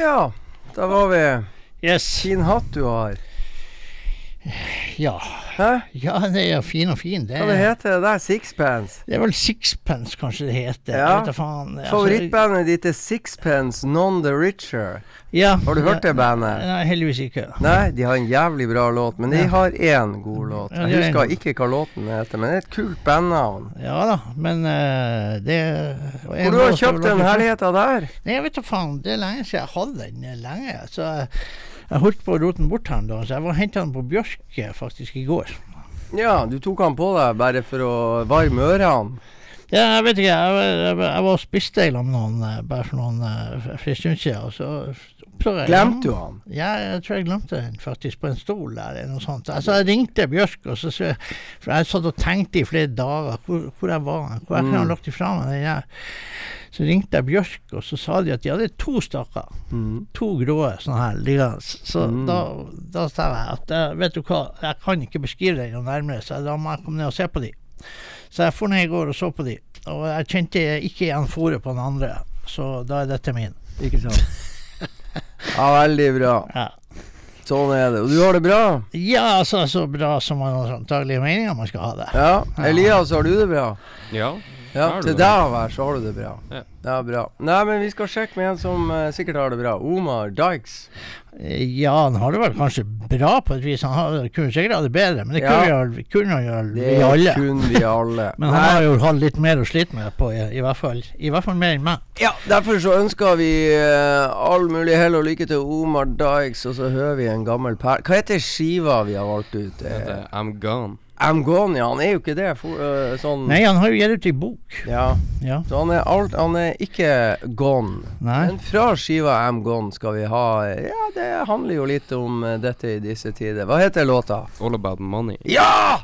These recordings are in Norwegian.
Ja, da var vi. Yes. Fin hatt du har. Ja. Hæ? ja, det er fin og fin. Det, Hva det heter det der? Sixpence? det er vel Sixpence, kanskje det heter. Ja. Jeg faen. Altså, Favorittbandet ditt er Sixpence None the Richer. Ja. Har du hørt det bandet? Nei, heldigvis ikke. Nei, de har en jævlig bra låt, men de Ja. har én god låt. Ja, Jeg har husker ikke hva låten heter, men det er et kult bandnavn. Ja da, men uh, det Hvor du har kjøpt den herligheta der? Nei, jeg vet da faen. Det er lenge siden jeg hadde den eh, lenge. Så jeg, jeg holdt på å rote den bort her da, så jeg var og henta den på Bjørk eh, faktisk i går. Ja, du tok han på deg bare for å varme ørene. Ja, jeg vet ikke. Jeg, jeg, jeg var og spiste i lag med noen eh, bare for noen uh, for en stund siden, og så oppdaga jeg Glemte du han? Ja, jeg tror jeg glemte den faktisk på en stol der, eller noe sånt. Altså, jeg ringte Bjørk, og så, så For jeg satt og tenkte i flere dager hvor, hvor jeg var, hvor jeg kunne ha Mm. lagt ifra meg den der. Så ringte jeg Bjørk, og så sa de at de hadde to stakker. Mm. To grå sånne her liggende. Så Mm. da, da sa jeg at eh, vet du hva, jeg kan ikke beskrive dem noe nærmere, så da må jeg komme ned og se på de. Så jeg for ned i går og så på de, og jeg kjente ikke igjen fòret på den andre, så da er dette min. Ikke sant? Ja, veldig bra. Ja. Sånn er det. Og du har det bra? Ja, altså så bra som man har antagelig meninger man skal ha det. Ja. Elias, har du det bra? Ja. Ja, til det? deg å være, så har du det bra. Ja. er bra. Nei, men vi skal sjekke med en som eh, sikkert har det bra. Omar Dykes. Eh, Ja, han har det vel kanskje bra på et vis. Han har, kunne sikkert ha det bedre, men det kunne, Ja. vi, kunne han gjøre Det vi alle. kunne vi alle. Men han har jo hatt litt mer å slite med på, i, i hvert fall. I hvert fall mer enn meg. Ja, derfor så ønsker vi eh, all mulig hell og lykke til Omar Dykes, og så hører vi en gammel per... Hva heter skiva vi har valgt ut? Det Eh, heter I'm Gone. Ja. Han er jo ikke det. For, uh, sånn Nei, han har jo gitt ut ei bok. Ja. Ja. Så han er, alt, han er ikke gone. Nei. Men fra skiva Am Gone skal vi ha Ja, det handler jo litt om eh, dette i disse tider. Hva heter låta? All About Money. Ja!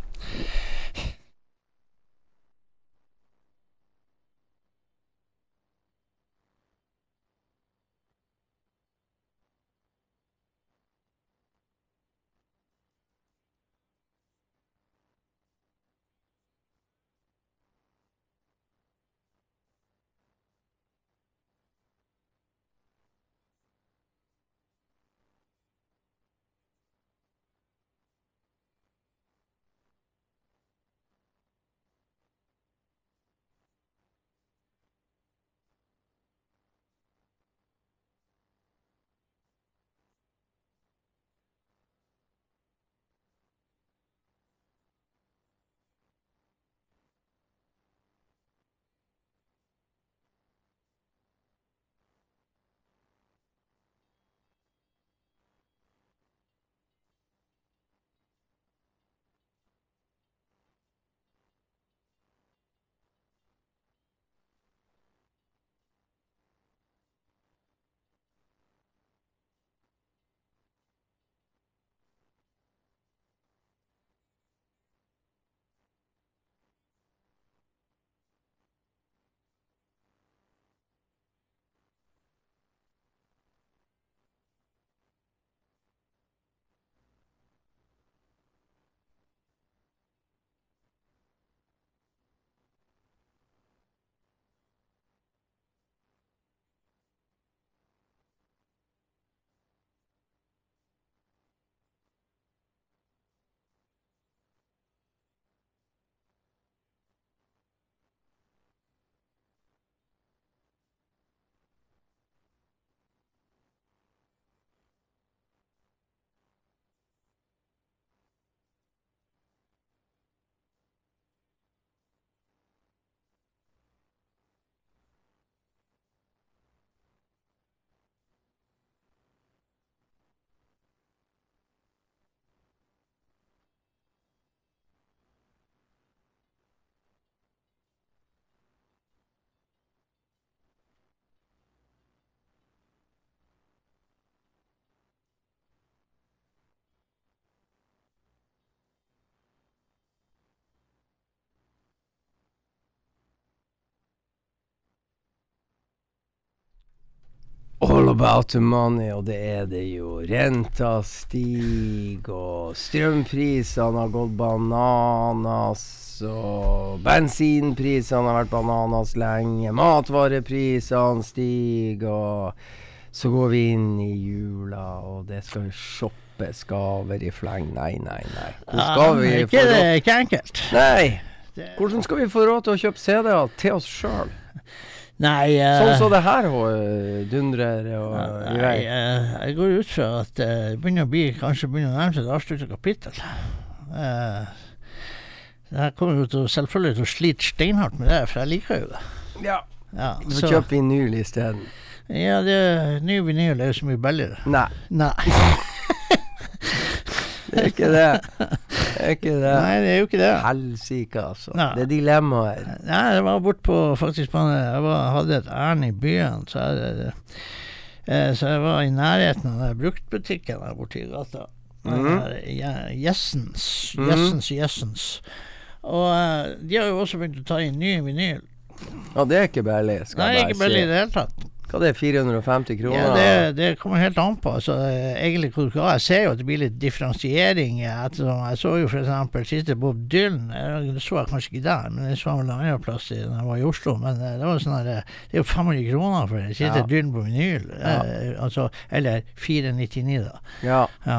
All about the money, og det er det jo. Renta stiger, og strømprisene har gått bananas, og bensinprisene har vært bananas lenge, matvareprisene stiger, og Så går vi inn i jula, og det skal shoppes gaver i fleng. Nei, nei, nei. Hvor skal vi Ja, få ikke, det er ikke enkelt. Nei! Hvordan skal vi få råd til å kjøpe CD-er til oss sjøl? Nei, eh, Sånn som det her øh, dundrer og i vei. eh, jeg går ut fra at det det begynner å bli, kanskje begynner å nærme seg et avsluttet kapittel. Eh, her kommer jo til selvfølgelig til å slite steinhardt med det, for jeg liker jo det. Ja. Ja, Du så- får kjøpe vinyl isteden. ja det, ny vinyl er jo så mye billigere. Nei, Nei. det er ikke det. Er ikke det. Nei, det er jo ikke det. Helsike, altså. Ja. Det er dilemmaer. Nei, jeg var bort på faktisk Jeg var, hadde et ærend i byen, så jeg, eh, så jeg var i nærheten av den bruktbutikken der borte i gata. Mhm. Jessens. Mhm. Jessens, Jessens. Og eh, de har jo også begynt å ta inn ny vinyl. Ja, det er ikke billig, skal Nei, ikke billig i det hele tatt. Hva det er 450 kroner? Ja, det, det kommer helt an på. Altså, egentlig hvor du. Jeg ser jo at det blir litt differensiering. eh, Ettersom jeg så jo f.eks. siste Bob Dylan. Det så jeg kanskje ikke der, men det så vel en annen plass da jeg var i Oslo. Men eh, det var sånn det er jo 500 kroner for den siste Ja. Dylan på vinyl. Eh, altså, eller 499, da. Ja, Ja,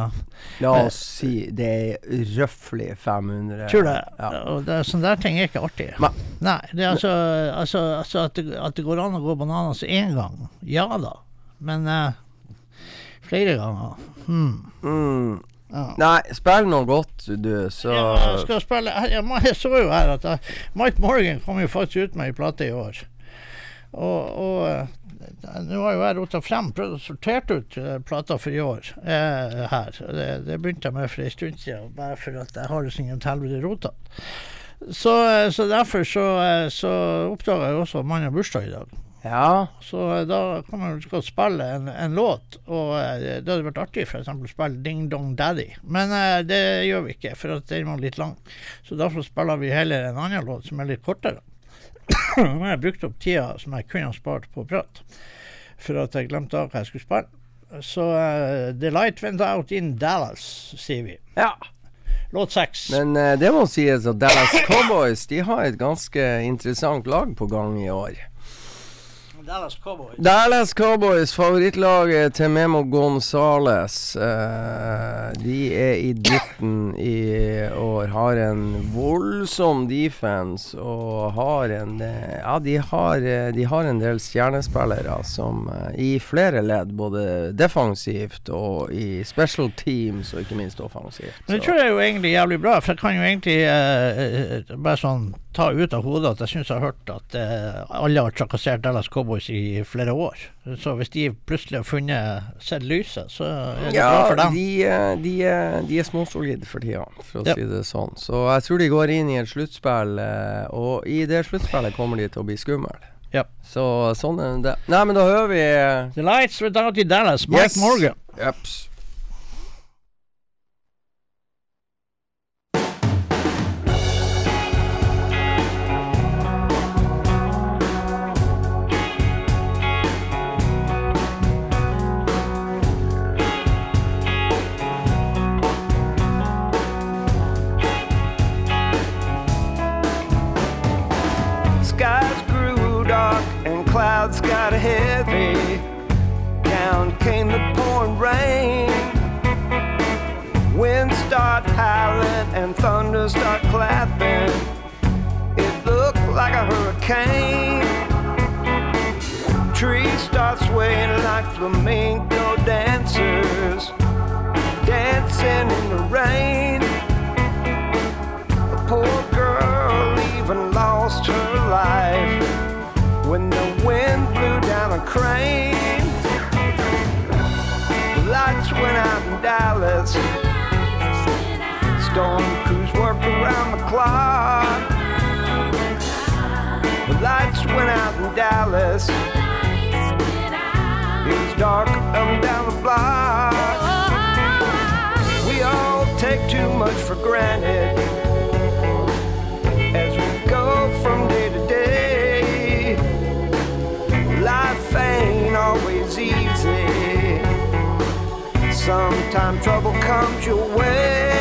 la oss si det er røftlig 500. tror det. Ja. Og det, sånne der ting er ikke artig. Nei. Nei, det er altså, altså, altså at, det, at det går an å gå bananas én gang. Ja da. Men uh, flere ganger hmm. Mm. ja. Nei, spill noe godt, du, så jeg skal spille jeg, jeg, så jo her at jeg, Mike Morgan kom jo faktisk ut med ei plate i år. Og, og eh, nå har jo jeg rota frem, prøvd å sortere ut eh, plata for i år eh, her. Det, det begynte jeg med for ei stund siden, bare for at jeg har det sånn et helvete rota. Så, eh, så derfor så, eh, så oppdaga jeg også at mannen har bursdag i dag. Ja. Så eh, da kan man skal spille en, en låt, og eh, det hadde vært artig eksempel å spille Ding Dong Daddy. Men eh, det gjør vi ikke, for at den var litt lang. Så derfor spiller vi heller en annen låt som er litt kortere. Nå har jeg brukt opp tida som jeg kunne ha spart på prat, for at jeg glemte av hva jeg skulle spille. Så uh, The Light Went Out in Dallas, sier vi. ja. Låt seks. Men uh, det må sies at Dallas Cowboys de har et ganske interessant lag på gang i år. Dallas Cowboys. Dallas Cowboys, favorittlaget til Memo Gonzales. Uh, de er i dytten i år. Har en voldsom defense og har en Ja, de har, eh, de har en del stjernespillere som eh, i flere ledd, både defensivt og i special teams, og ikke minst offensivt. Men det tror jeg jo egentlig jævlig bra, for jeg kan jo egentlig eh, bare sånn ta ut av hodet at jeg syns jeg har hørt at uh, alle har trakassert Dallas Cowboys i flere år. Så hvis de plutselig har funnet sett lyset, så er det bra for dem. de, er- de, er- de er småsolide for tida, for å Ja. si det sånn. Så jeg tror de går inn i et sluttspill, eh, og i det sluttspillet kommer de til å bli skumle. Ja. Så sånn er det. Nei, men da hører vi eh, The Lights Without You Dallas, Mike Yes. Morgan. Jeps. Rain. Wind start howling and thunder start clapping. It looked like a hurricane. Trees start swaying like flamenco dancers, dancing in the rain. A poor girl even lost her life when the wind blew down a crane. Dallas. Storm crews work around the clock. The lights went out in Dallas. It was dark up and down the block. We all take too much for granted Sometimes trouble comes your way.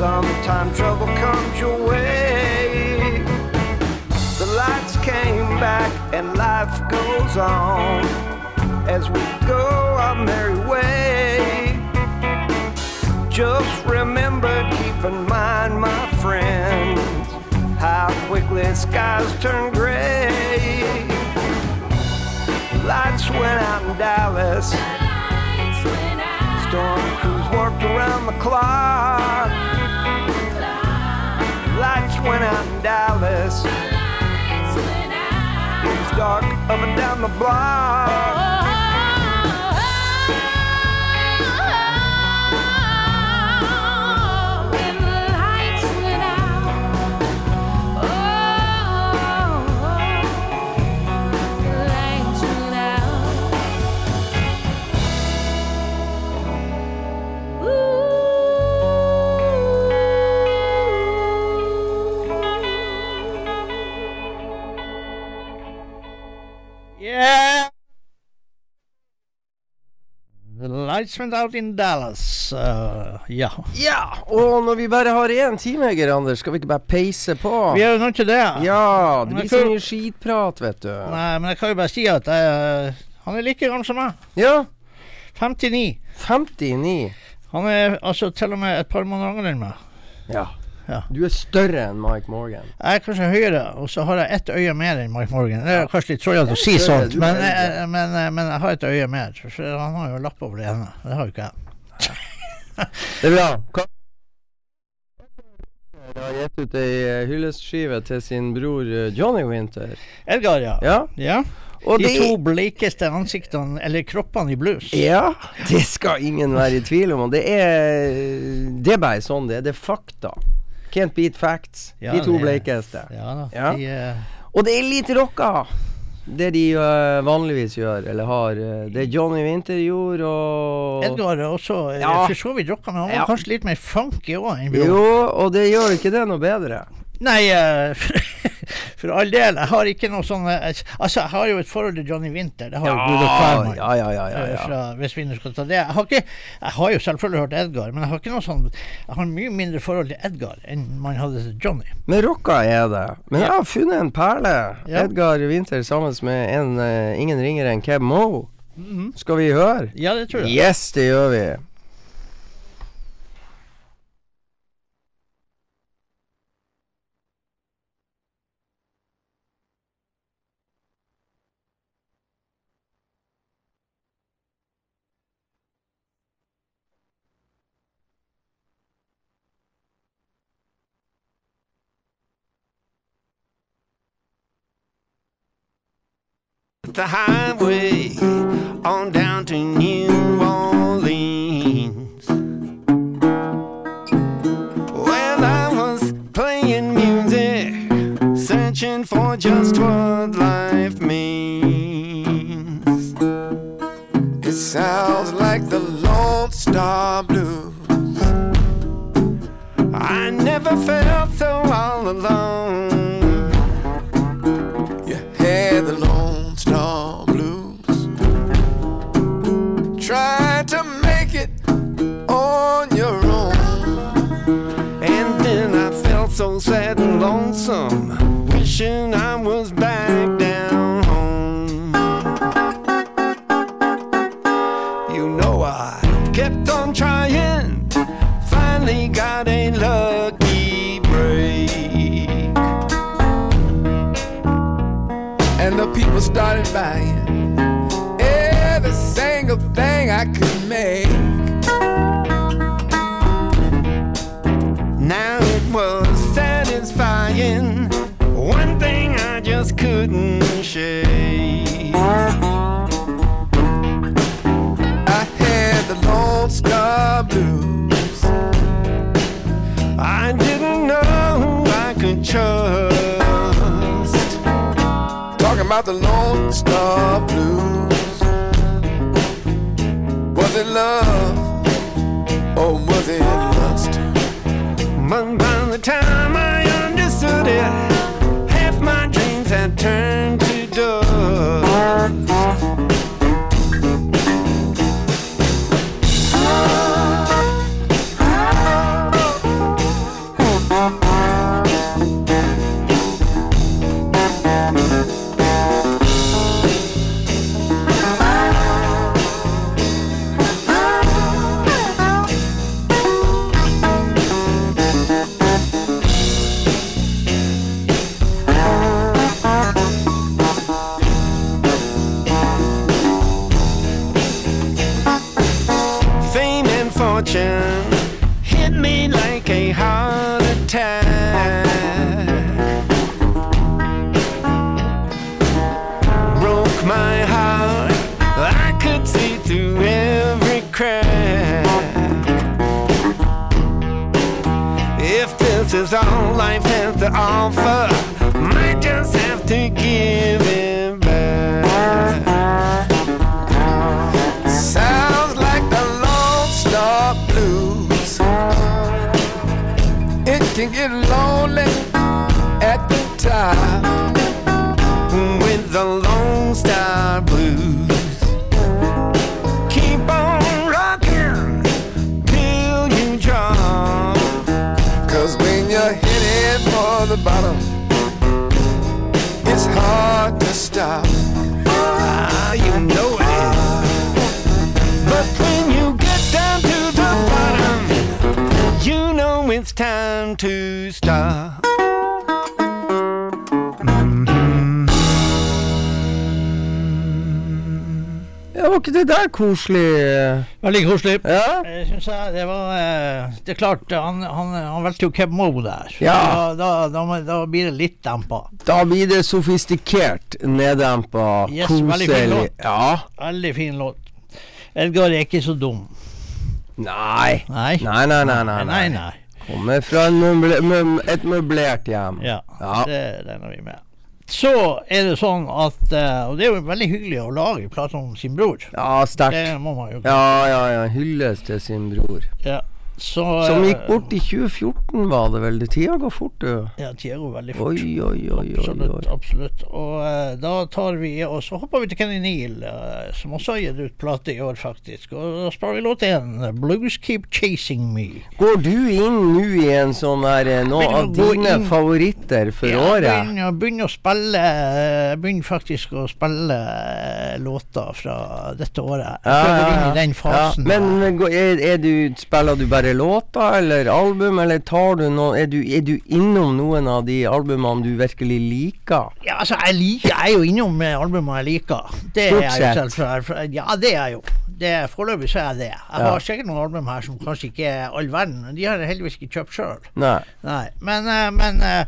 Summertime trouble comes your way. The lights came back and life goes on as we go our merry way. Just remember, keep in mind, my friends, how quickly skies turn gray. Lights went out in Dallas. Storm crews worked around the clock. Lights went out in Dallas. It was dark up and down the block. Lights out in Dallas. Uh, ja. Ja, og når vi bare har én time, Geir Anders, skal vi ikke bare peise på? Vi er jo nødt til det. Ja, det Men blir så mye skitprat, vet du. Nei, men jeg kan jo bare si at jeg, han er like gammel som meg. Ja, 59. 59. Han er altså til og med et par måneder yngre enn meg. Ja. Ja. Du er større enn Mike Morgan. Jeg er kanskje høyere, og så har jeg ett øye mer enn Mike Morgan. Det er kanskje litt trollete å si sånt, men, men, eh, men jeg har et øye mer. For han har jo lapp over det ene. Det har jo ikke jeg. Det er bra. Hva har gitt ut ei eh, hyllestskive til sin bror eh, Johnny Winter. Edgar, ja. Ja, ja. De det to bleikeste ansiktene, eller kroppene i blues. Ja, det skal ingen være i tvil om. Det er, det er bare sånn det er. Det er fakta. Can't beat facts. Ja, de to bleikeste. Ja. Ja. De, eh, Og det er litt rocka, det de uh, vanligvis gjør, eller har. Uh, det Johnny Winter gjorde, og Edgar er også eh, Ja. for så vidt rocka, men han var kanskje litt mer funky òg. Jo, og det gjør ikke det noe bedre. Nei, eh, for, all del. Jeg har ikke noe sånn Altså, jeg har jo et forhold til Johnny Winter. Det har jo Gud og hvermann. ja, ja, ja, ja, eh, ja. Fra, hvis vi nå skal ta det. Jeg har, ikke, jeg har jo selvfølgelig hørt Edgar, men jeg har ikke noe sånn Jeg har mye mindre forhold til Edgar enn man hadde til Johnny. Men rocka er det. Men jeg har funnet en perle. Ja. Edgar Winter sammen med en eh, ingen ringere enn Keb Mo. Skal vi høre? Ja, det tror jeg. Yes, det gjør vi. The highway sad and lonesome, wishing I about the Lone Star Blues. Was it love offer, might just have to give it back. Sounds like the Lone Star Blues. It can get lonely at the top. The bottom, it's hard to stop. Ah, you know it is. But when you get down to the bottom, you know it's time to stop. Var ikke det der koselig? Veldig koselig. Ja? Jeg synes jeg det var eh, Det er klart, han, han, han valgte jo Keb Mo der. Ja. Da, da, da, da blir det litt dempa. Da blir det sofistikert, neddempa, Yes, veldig fin låt. Ja. Veldig fin låt. Edgar er ikke så dum. Nei. Nei. Nei, nei, nei. nei, nei. nei. Kommer fra en møble, et møblert hjem. Ja, Ja. det regner vi med. Så er det sånn at eh, Og det er jo veldig hyggelig å lage plater om sin bror. Ja, sterkt. Det må man jo Ja, ja, ja. Hylles til sin bror. Ja. Så, Som eh, gikk bort i 2014, var det vel? Det Tida går fort, du. Ja, tida går veldig fort. Oi, oi, oi. Absolutt. absolutt. Og uh, da tar vi Og så hopper vi til Kenny Neal, uh, som også har gitt ut plate i år, faktisk. Og da spør vi låt én, 'Blues Keep Chasing Me'. Går du inn nå i en sånn her eh, av dine inn- favoritter for Ja, året? Begynner, begynner å spille eh, Begynner faktisk å spille eh, låter fra dette året. Jeg ja, inn i den fasen. Ja, men er, er du, spiller du bare låter eller album, eller tar du noe er du, er du innom noen av de albumene du virkelig liker? Ja, altså, jeg, liker, jeg er jo innom albumene albumer jeg liker. Det er jeg jo selv. Ja, det er jeg jo. Det- Foreløpig så er jeg det. Jeg Ja. har sikkert noen album her som kanskje ikke er all verden. De har jeg heldigvis ikke kjøpt sjøl. Nei. Nei. Men, eh, men, eh,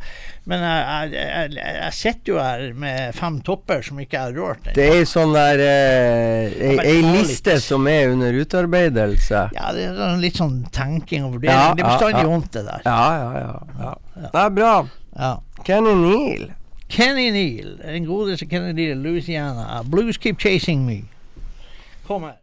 men jeg, jeg, jeg, jeg sitter jo her med fem topper som ikke er rørt. Det er sånn der eh, ei, liste som er under utarbeidelse. Ja, det er sånn litt sånn tenking og vurdering. Ja, det er bestandig ja. vondt, det der. Ja, ja, ja. ja. Det er bra. Ja. Kenny Neal. Kenny Neal, den godeste Kenny Neal, Louisiana. Blues Keep Chasing Me. Kom her.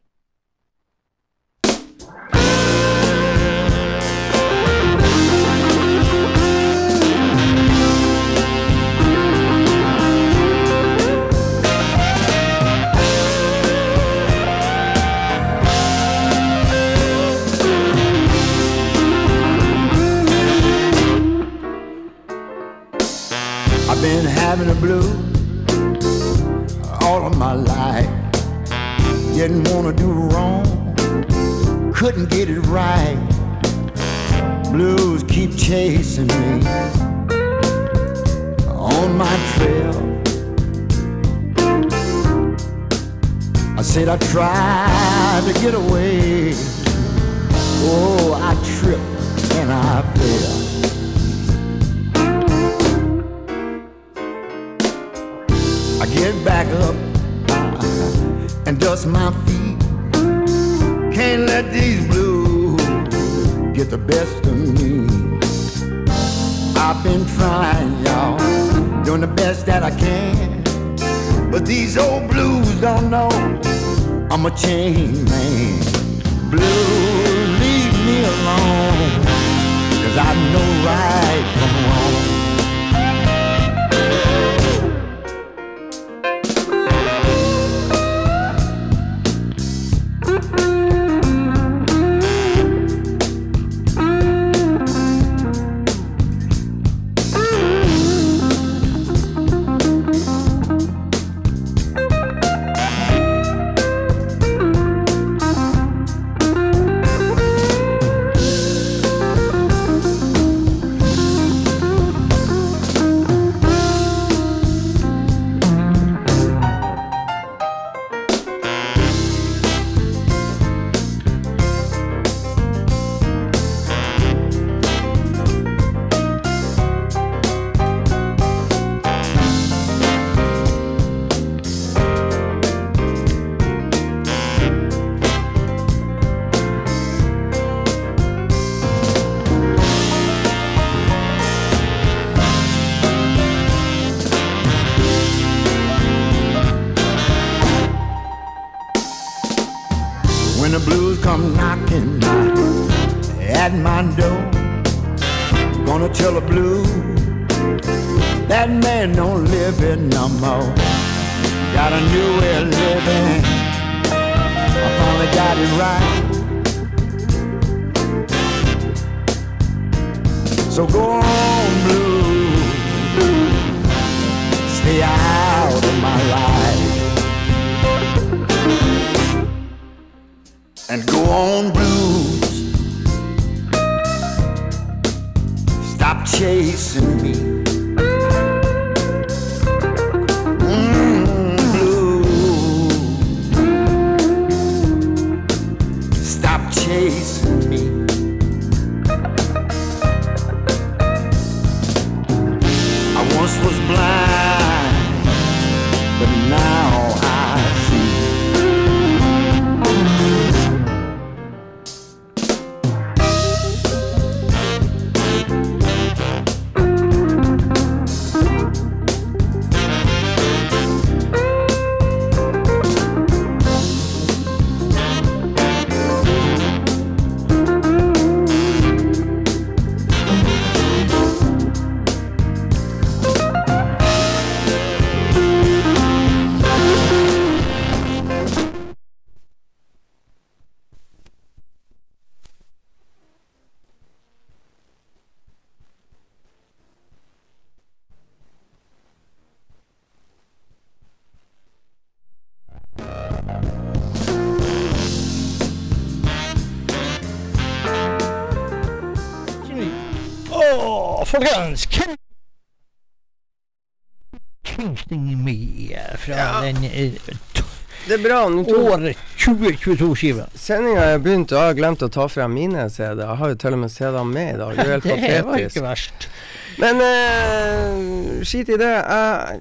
I've been having a blue all of my life. Didn't wanna do wrong, couldn't get it right. Blues keep chasing me on my trail. I said I tried to get away. Oh, I tripped and I fell. Get back up and dust my feet. Can't let these blues get the best of me. I've been trying, y'all, doing the best that I can. But these old blues don't know I'm a chain man. Blues, leave me alone, cause I know right from wrong. Gonna tell the blue that man don't live here no more. Got a new way of living. I finally got it right. So go on, blue. Stay out of my life. And go on, blues. Chasing me. Mm, blue. Stop chasing me. I once was blind, folkens! Kingston Me eh, fra Ja. den eh, Det er bra. Året 2022-skiva. sendinga er begynt, og jeg har glemt å ta frem mine CD-er. Jeg har jo til og med CD-er med i dag. Det er helt patetisk. Det var ikke verst. Men eh, skit i det. Jeg,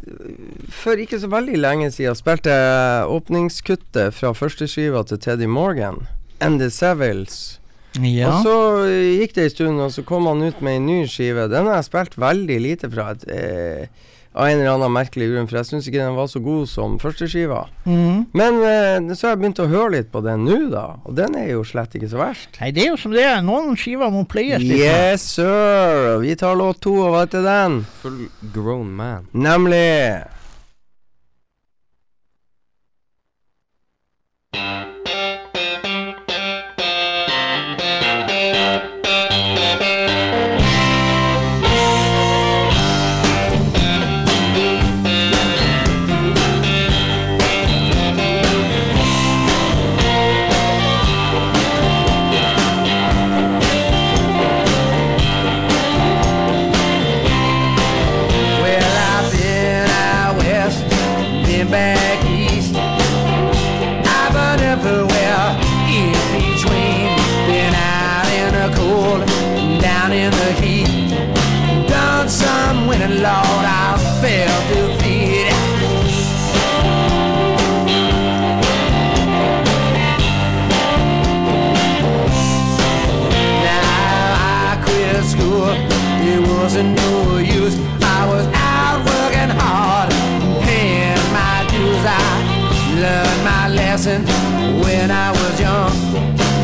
for ikke så veldig lenge siden spilte jeg åpningskuttet fra førsteskiva til Teddy Morgan, And The Sevils. Ja. Og så gikk det en stund, og så kom han ut med en ny skive. Den har jeg spilt veldig lite fra. Et, eh, av en eller annen merkelig grunn, for jeg syns ikke den var så god som førsteskiva. Mm. Men eh, så har jeg begynt å høre litt på den nå, da. Og den er jo slett ikke så verst. Nei, det er jo som det er. Noen skiver må pleies litt. Yes, sir! Vi tar låt to, og hva heter den? Full grown man. Nemlig Well,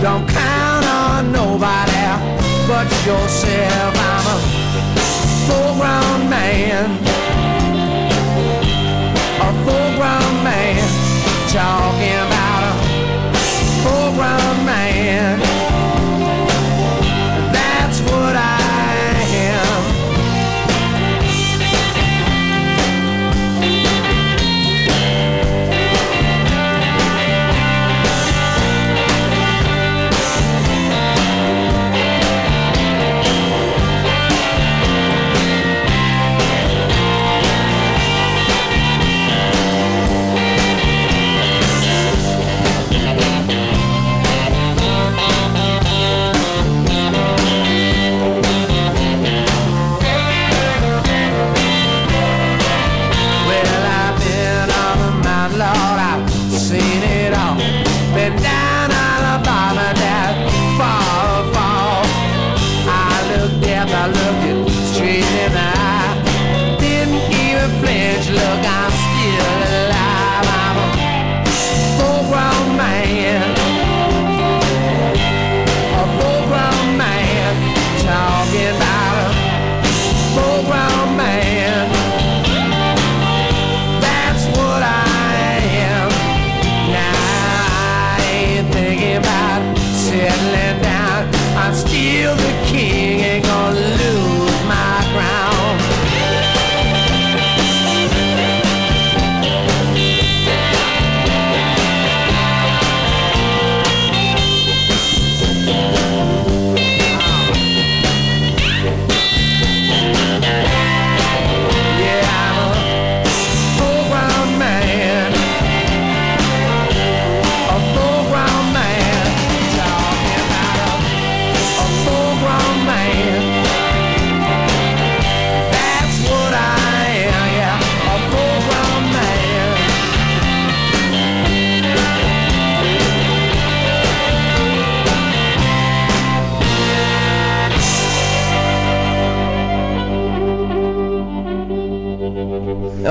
Don't count on nobody but yourself. I'm a full-grown man,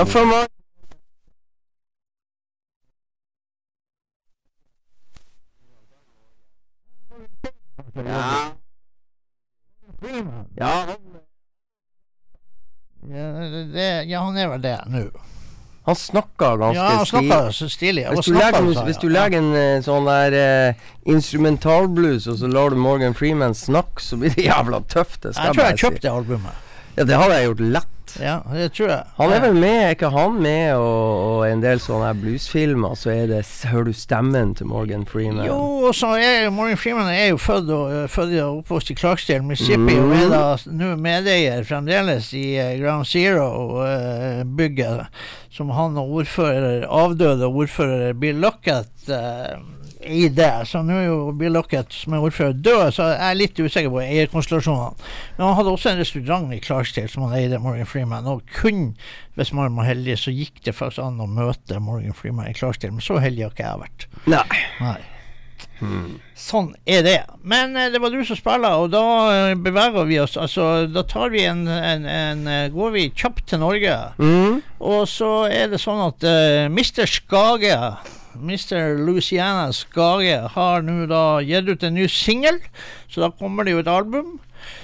Ja, for meg Ja. ja. Ja, det, ja, han er vel det nå. Han snakka ganske Ja, han snakka så stilig. Hvis du legger, en- hvis du legger en eh, sånn der uh, instrumentalblues, og så lar du Morgan Freeman snakke, så blir det jævla tøft. Det Jeg tror jeg jeg kjøpte albumet. Ja, det hadde jeg gjort lett. Ja, det tror jeg. Han er vel med, er ikke han med, og, og en del sånne bluesfilmer, så er det Hører du stemmen til Morgan Freeman? Jo, og så er Morgan Freeman er jo født og, øh, født og oppvokst i Clarksdale, Mississippi, og Mm. er da nå medeier fremdeles i uh, Ground Zero-bygget, som han og ordfører, avdøde ordfører Bill Lockett eh, i det. Så nå er jo Bill Lockett, som er ordfører, død, så jeg er litt usikker på eierkonstellasjonene. Men han hadde også en restaurant i Clarksdale som han eide, Morgan Freeman, og kun hvis man var heldig, så gikk det faktisk an å møte Morgan Freeman i Clarksdale, men så heldig har ikke jeg vært. Nei. Nei. Sånn er det. Men eh, det var du som spiller, og da eh, beveger vi oss. Altså, da tar vi en, en, en eh, Går vi kjapt til Norge. Mm. Og så er det sånn at uh, Mr. Skage Mr. Luciana Skage har nå da gitt ut en ny singel, så da kommer det jo et album.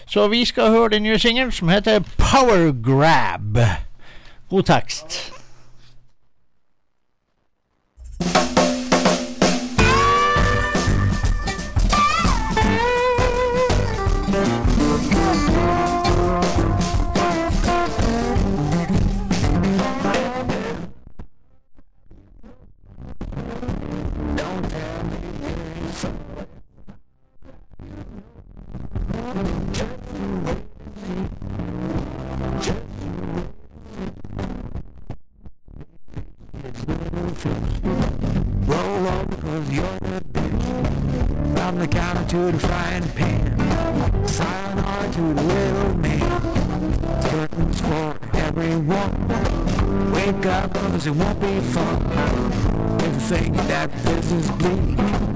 Så vi skal høre den nye singelen som heter Power Grab. God tekst. 'Cause it won't be fun. If you think that business me.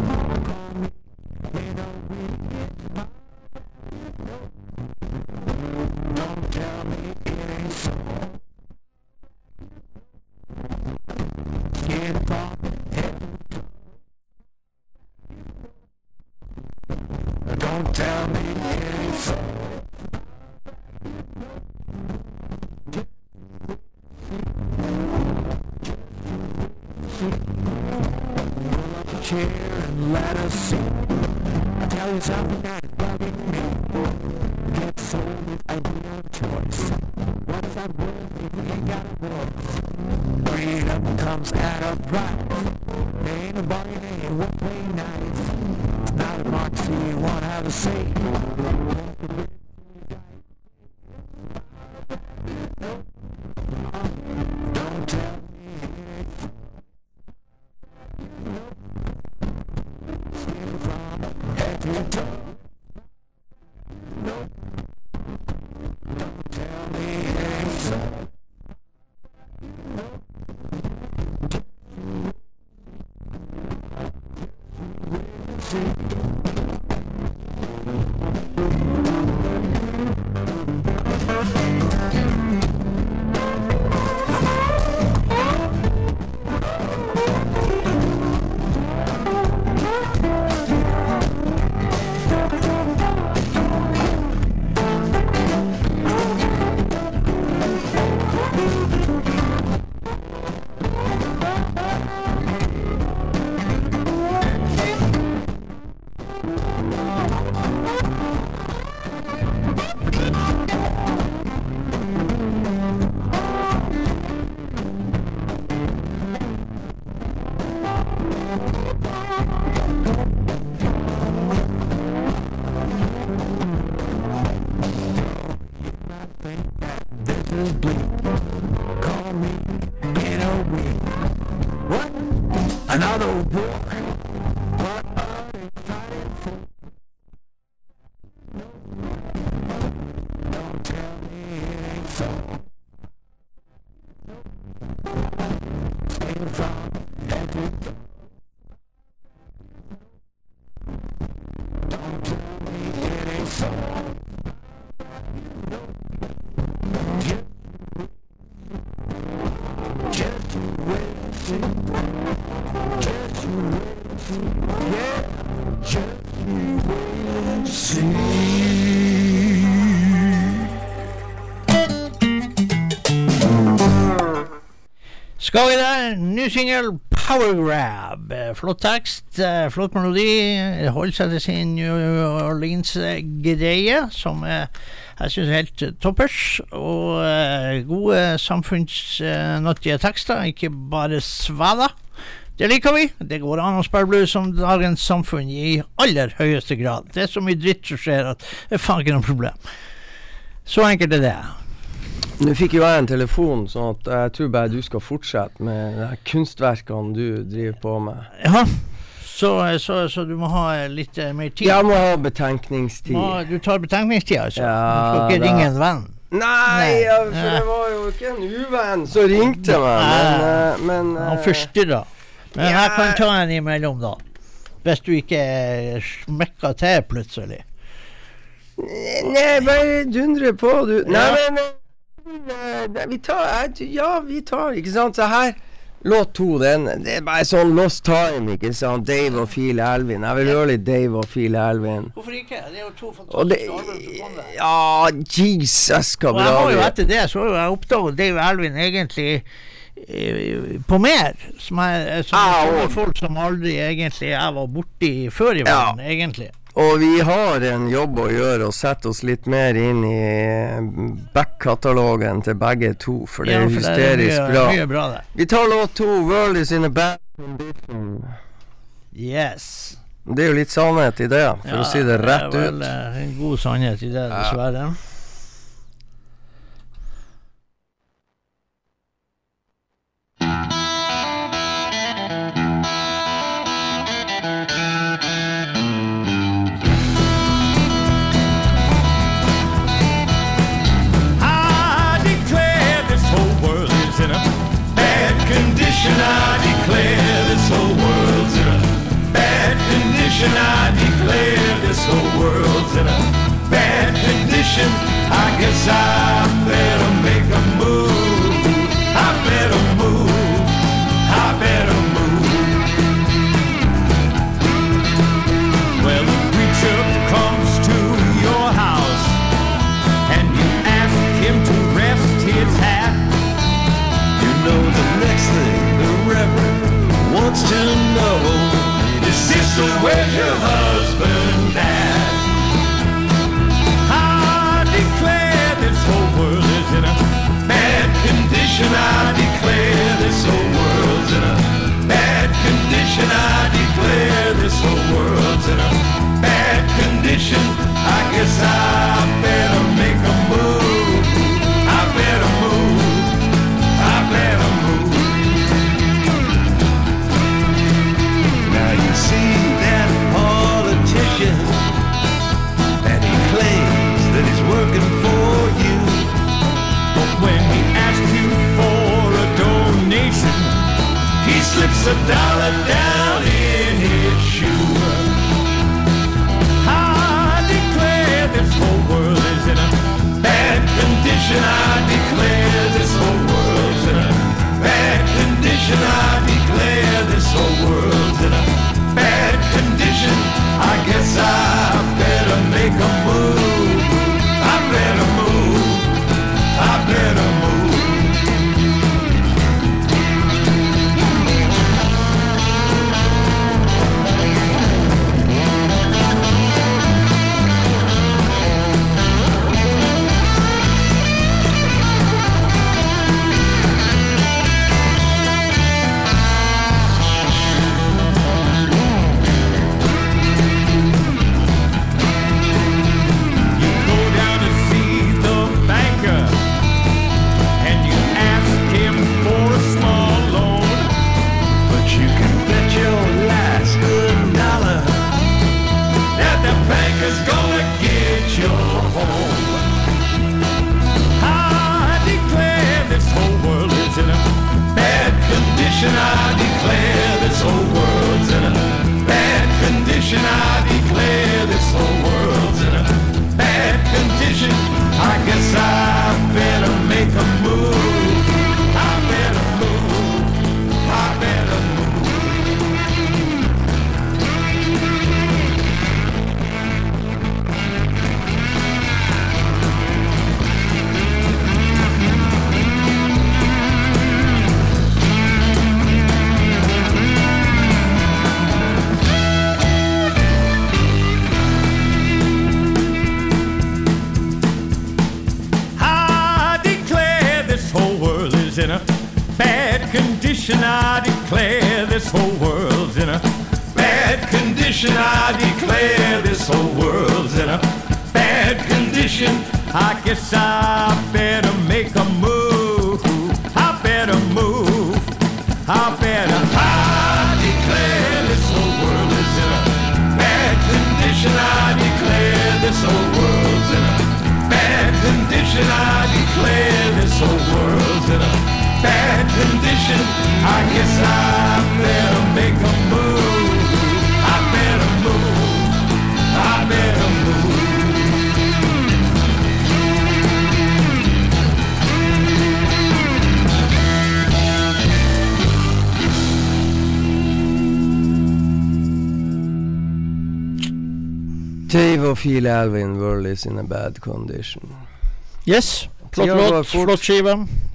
You wanna Skal vi der? Ny singel, Power Grab. Flott tekst, eh, flott melodi. Holder seg til sin New Orleans-greie, som jeg syns er helt toppers. Og eh, gode samfunnsnyttige tekster, ikke bare svada. Det liker vi. Det går an å spille blues som dagens samfunn i aller høyeste grad. Det er så mye dritt som skjer at det er faen ikke noe problem. Så enkelt er det. Nå fikk jo jeg en telefon, sånn at jeg tror bare du skal fortsette med de kunstverkene du driver på med. Ja. Så, så, så du må ha litt eh, mer tid? Jeg må ha betenkningstid. Må, du tar betenkningstid, altså? Ja, du skal ikke da. ringe en venn? Nei, ja, for det var jo ikke en uvenn som ringte meg, men, eh, men Han første forstyrra. Men jeg kan ta en imellom, da. Hvis du ikke smekker til plutselig. Nei, bare dundre på, du. Nei, men eh, eh, Vi tar Ja, vi tar, ikke sant. Så her Låt to, den Det er bare sånn lost time, ikke sant. Dave og Phil Elvin. Jeg vil høre litt Dave og Phil Elvin. Hvorfor ikke? Det er jo to Og fantastiske album som kom der. Ja, Jesus, hva Og bra jeg har jo er. etter det så har jeg oppdaget Dave Alvin egentlig eh, på mer. Som jeg, som Ah, og- folk som aldri egentlig jeg var borti før i Ja. verden, egentlig. Og vi har en jobb å gjøre og sette oss litt mer inn i back-katalogen til begge to, for det Ja, er for hysterisk mye, bra. Mye bra det. Vi tar låt to, 'World is in a bad condition'. Yes. Det er jo litt sannhet i det, for å si det rett ut. Det er vel ut. eh, en god sannhet i det, dessverre. I condition. I declare this whole world's in a bad condition. I declare this whole world's in a bad condition. I guess I better make a wants to know is sister, where's your husband at? I declare this whole world is in a bad condition. I declare this whole world's in a bad condition. I declare this whole world's in a bad condition. I guess I slips a dollar down in his shoe. In a bad condition. I declare this whole world's in a bad condition. I declare this whole world's in a bad condition. I guess I better make a move. I better move. I better. I declare this whole world is in a bad condition. I declare this whole world's in a bad condition. I declare Dave og Phil Alvin, World is in a bad condition. Yes. Flott låt, flott skive.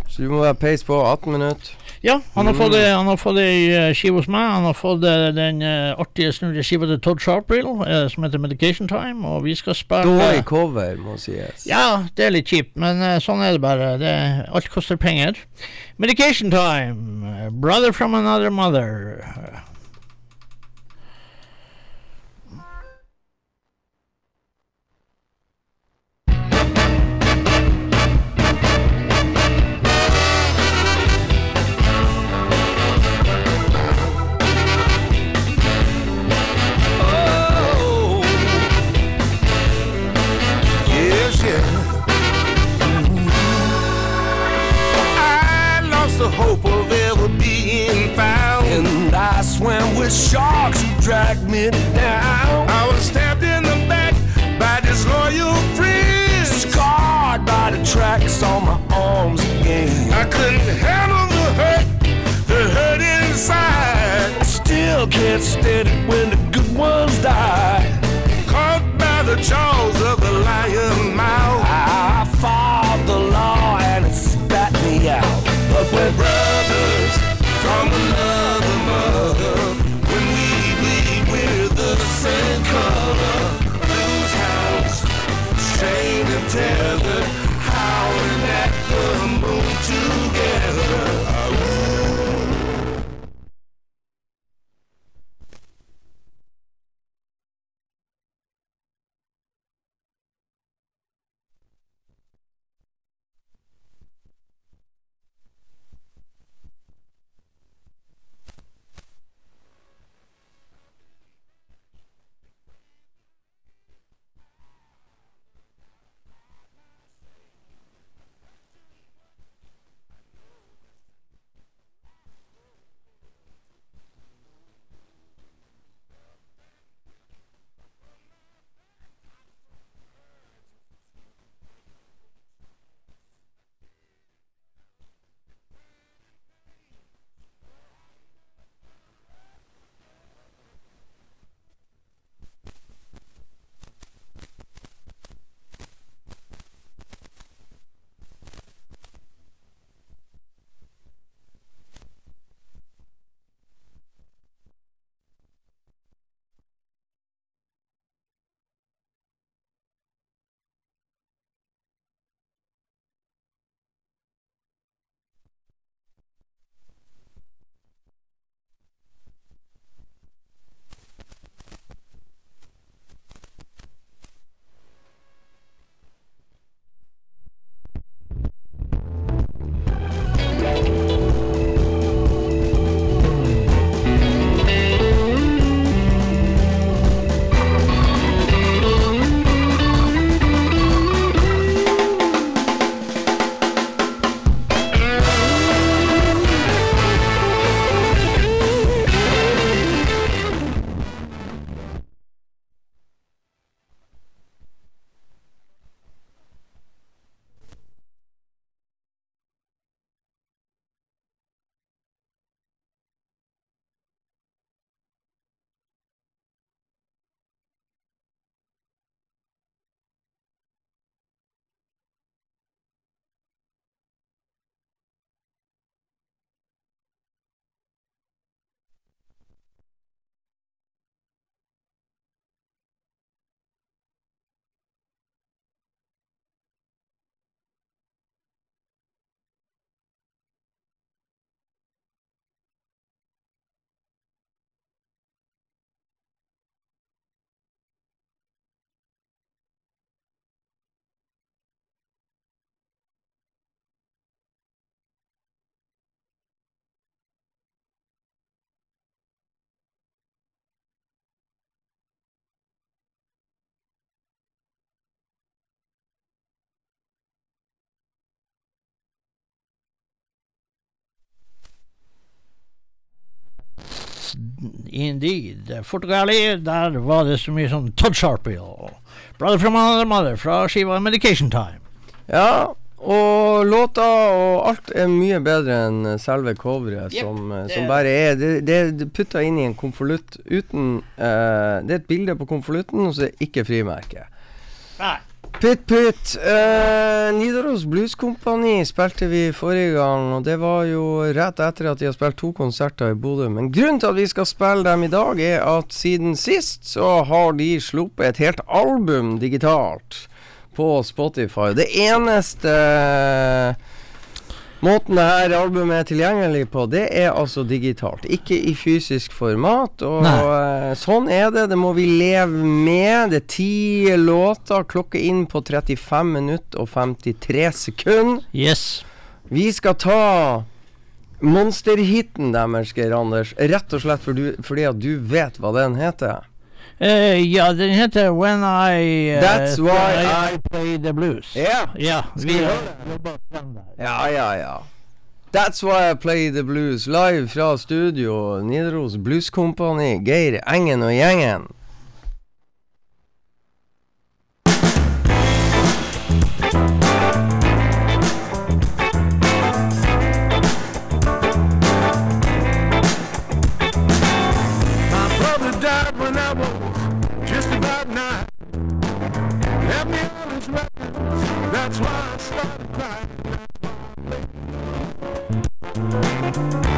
Så du må være peis på 18 minutter. Ja, han har Mm. fått det- han har fått ei eh, skive hos meg. Han har fått eh, den eh, artige snurrige skiva til Todd Sharprill som heter Medication Time, og vi skal spille Dårlig cover, må sies. Ja, det er litt kjipt, men sånn er det bare. Det, alt koster penger. Medication Time, Brother from Another Mother. Hope of ever being found, and I swam with sharks who dragged me down. I was stabbed in the back by disloyal friends, scarred by the tracks on my arms again. I couldn't handle the hurt, the hurt inside. I still can't stand it when the good ones die. Caught by the jaws of the lion mouth. I fought from Yes, indeed. Fortgali, der var det så mye sånn Todd Sharpie og Brother from Another Mother fra skiva Medication Time. Ja, og låta og alt er mye bedre enn selve coveret, yep, som, som bare er Det, det er putta inn i en konvolutt uten uh, Det er et bilde på konvolutten, og så er det ikke frimerke. Pytt, pytt. Eh, Nidaros Blues Company spilte vi forrige gang, og det var jo rett etter at de har spilt to konserter i Bodø. Men grunnen til at vi skal spille dem i dag, er at siden sist så har de sluppet et helt album digitalt på Spotify. Det eneste eh, Måten det her albumet er tilgjengelig på, det er altså digitalt. Ikke i fysisk format. Og Nei. eh, sånn er det. Det må vi leve med. Det er ti låter, klokke inn på 35 minutter og 53 sekunder. Yes. Vi skal ta monsterhiten deres, Geir Anders. Rett og slett for fordi at du vet hva den heter. Eh, ja, den heter When I uh, That's why I- Play the Blues. Ja. Ja, vi jobber frem der. Ja, ja, ja. That's why I play the blues live fra studio. Nidaros Blues Company. Geir Engen og gjengen. That's why I started crying.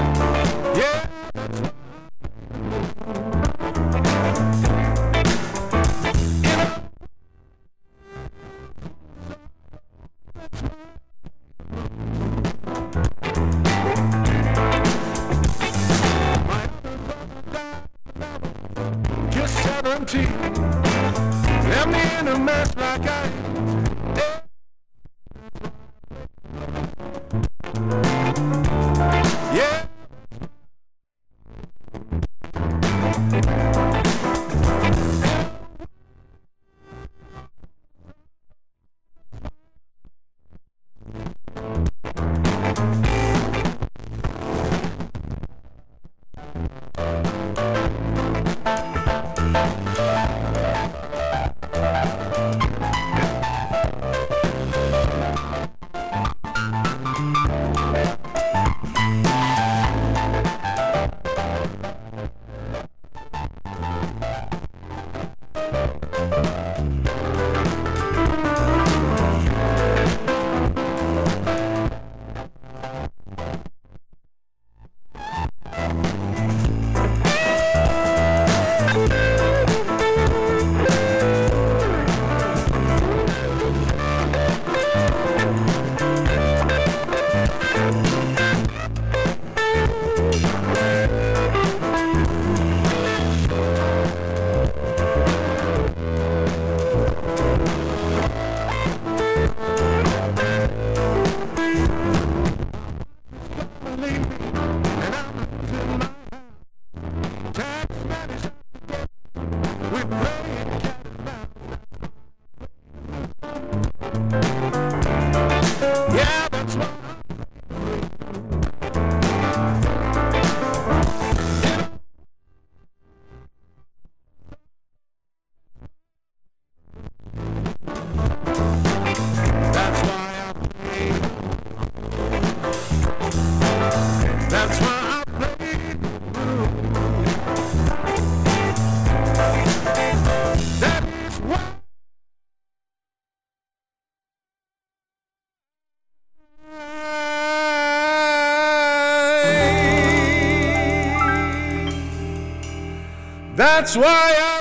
That's why I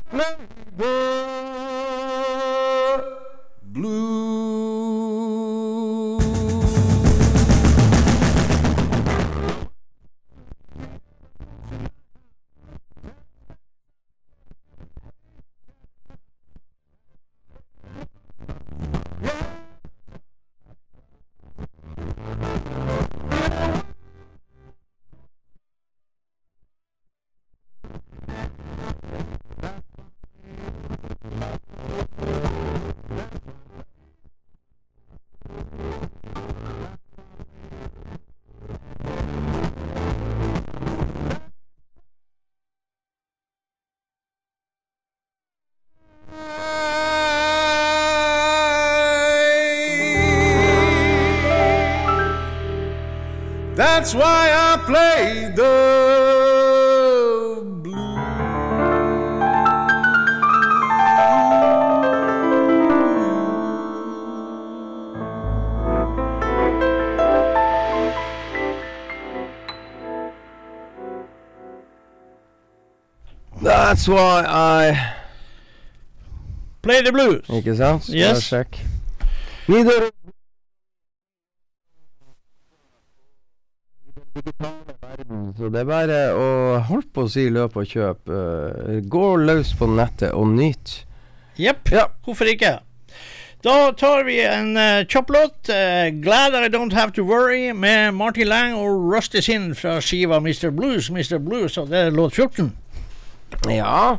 That's why I play the blues. That's why I Play the blues. Ikke sant? Yes. jeg sjekke. Videre Så det er bare å holde på å si løp og kjøp. eh, gå løs på nettet og nyt. Jepp. Ja. Hvorfor ikke? Da tar vi en uh, kjapp låt. Uh, 'Glad I Don't Have To Worry' med Marty Lang og Rusty Sin fra skiva Mr. Blues. Mr. Blues, og det er låt 14. Ja,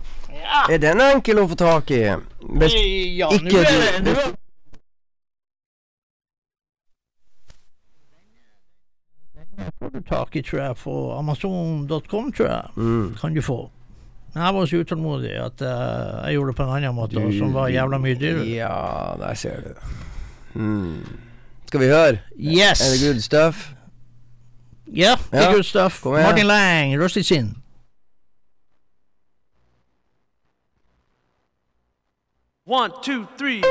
er den enkel å få tak i? Eh, ja, ikke nå er det nå er- får du tak i, tror jeg, på amazon.com, tror jeg. mm, Kan du få. Men jeg var så utålmodig at uh, jeg gjorde det på en annen måte, du, som var jævla mye dyrere. Ja, der ser du. Mm. Skal vi høre? Yes! Er det good stuff? Ja, det er good stuff. Martin Lang, Rusty Sin. One, two, three.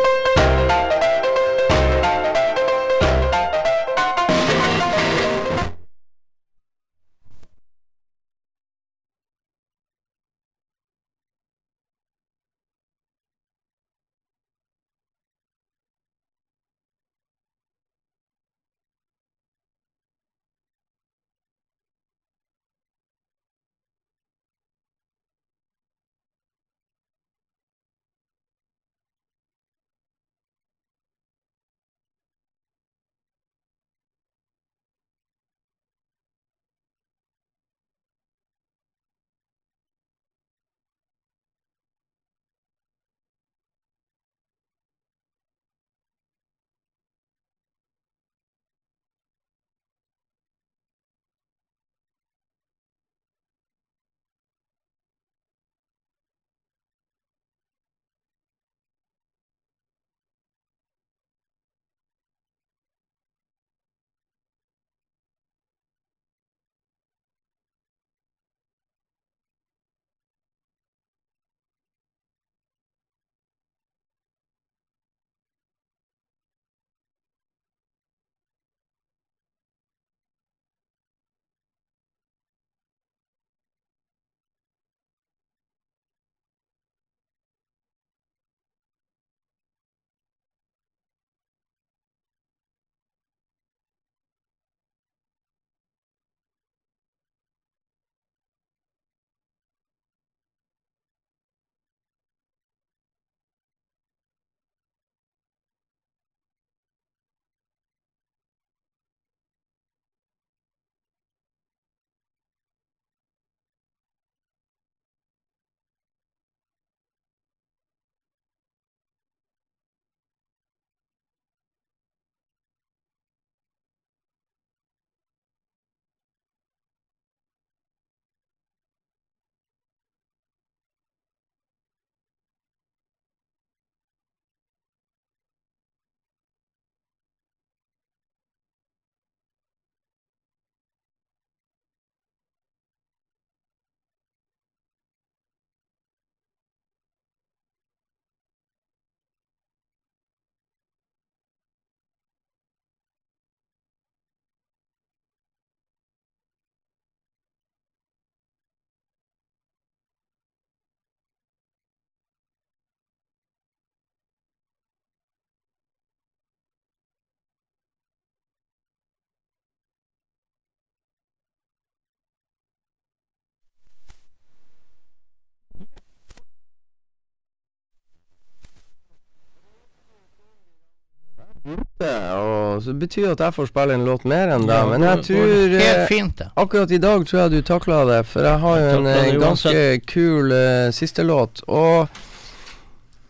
Og så betyr det at jeg får spille en låt mer enn deg. Men jeg tror eh, Helt fint, det. Akkurat i dag tror jeg du takla det, for jeg har jo en eh, ganske kul uh, siste låt. Og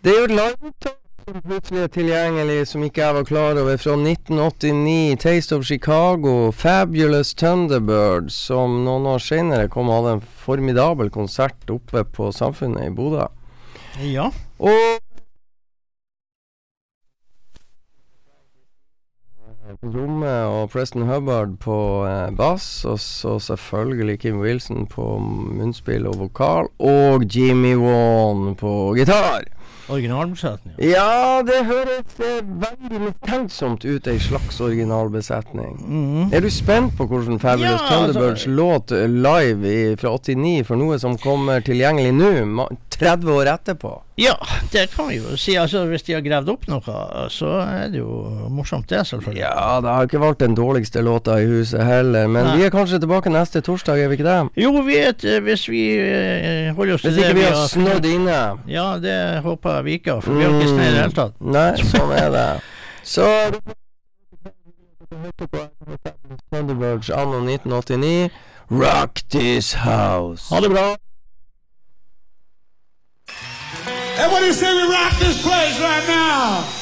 det er jo et liveopptak som plutselig er tilgjengelig, som ikke jeg var klar over, fra 1989. Taste of Chicago, Fabulous Thunderbird, som noen år senere kom og hadde en formidabel konsert oppe på Samfunnet i Bodø. Ja. Og på rommet, og Preston Hubbard på eh, bass. Og så selvfølgelig Kim Wilson på munnspill og vokal. Og Jimmy Wan på gitar. Originalbesetning. Ja, det høres eh, veldig mistenksomt ut, ei slags originalbesetning. Mhm. Er du spent på hvordan Fabulous Ja, Thunderbirds altså- låt eh, live i, fra 89 for noe som kommer tilgjengelig nå, 30 år etterpå? Ja, det kan vi jo si. Altså, hvis de har gravd opp noe, så er det jo morsomt, det, selvfølgelig. Ja, det har ikke vært den dårligste låta i huset heller, men Nei. vi er kanskje tilbake neste torsdag, er vi ikke det? Jo, vi vet, hvis vi eh, holder oss til det Hvis ikke vi har har snødd inne. Ja, det håper jeg vi ikke har, for vi har ikke snø i det hele tatt. Mm, Nei, sånn er det. Så Thunderbirds anno 1989. Rock this house. Ha det bra. You say we rock this place right now?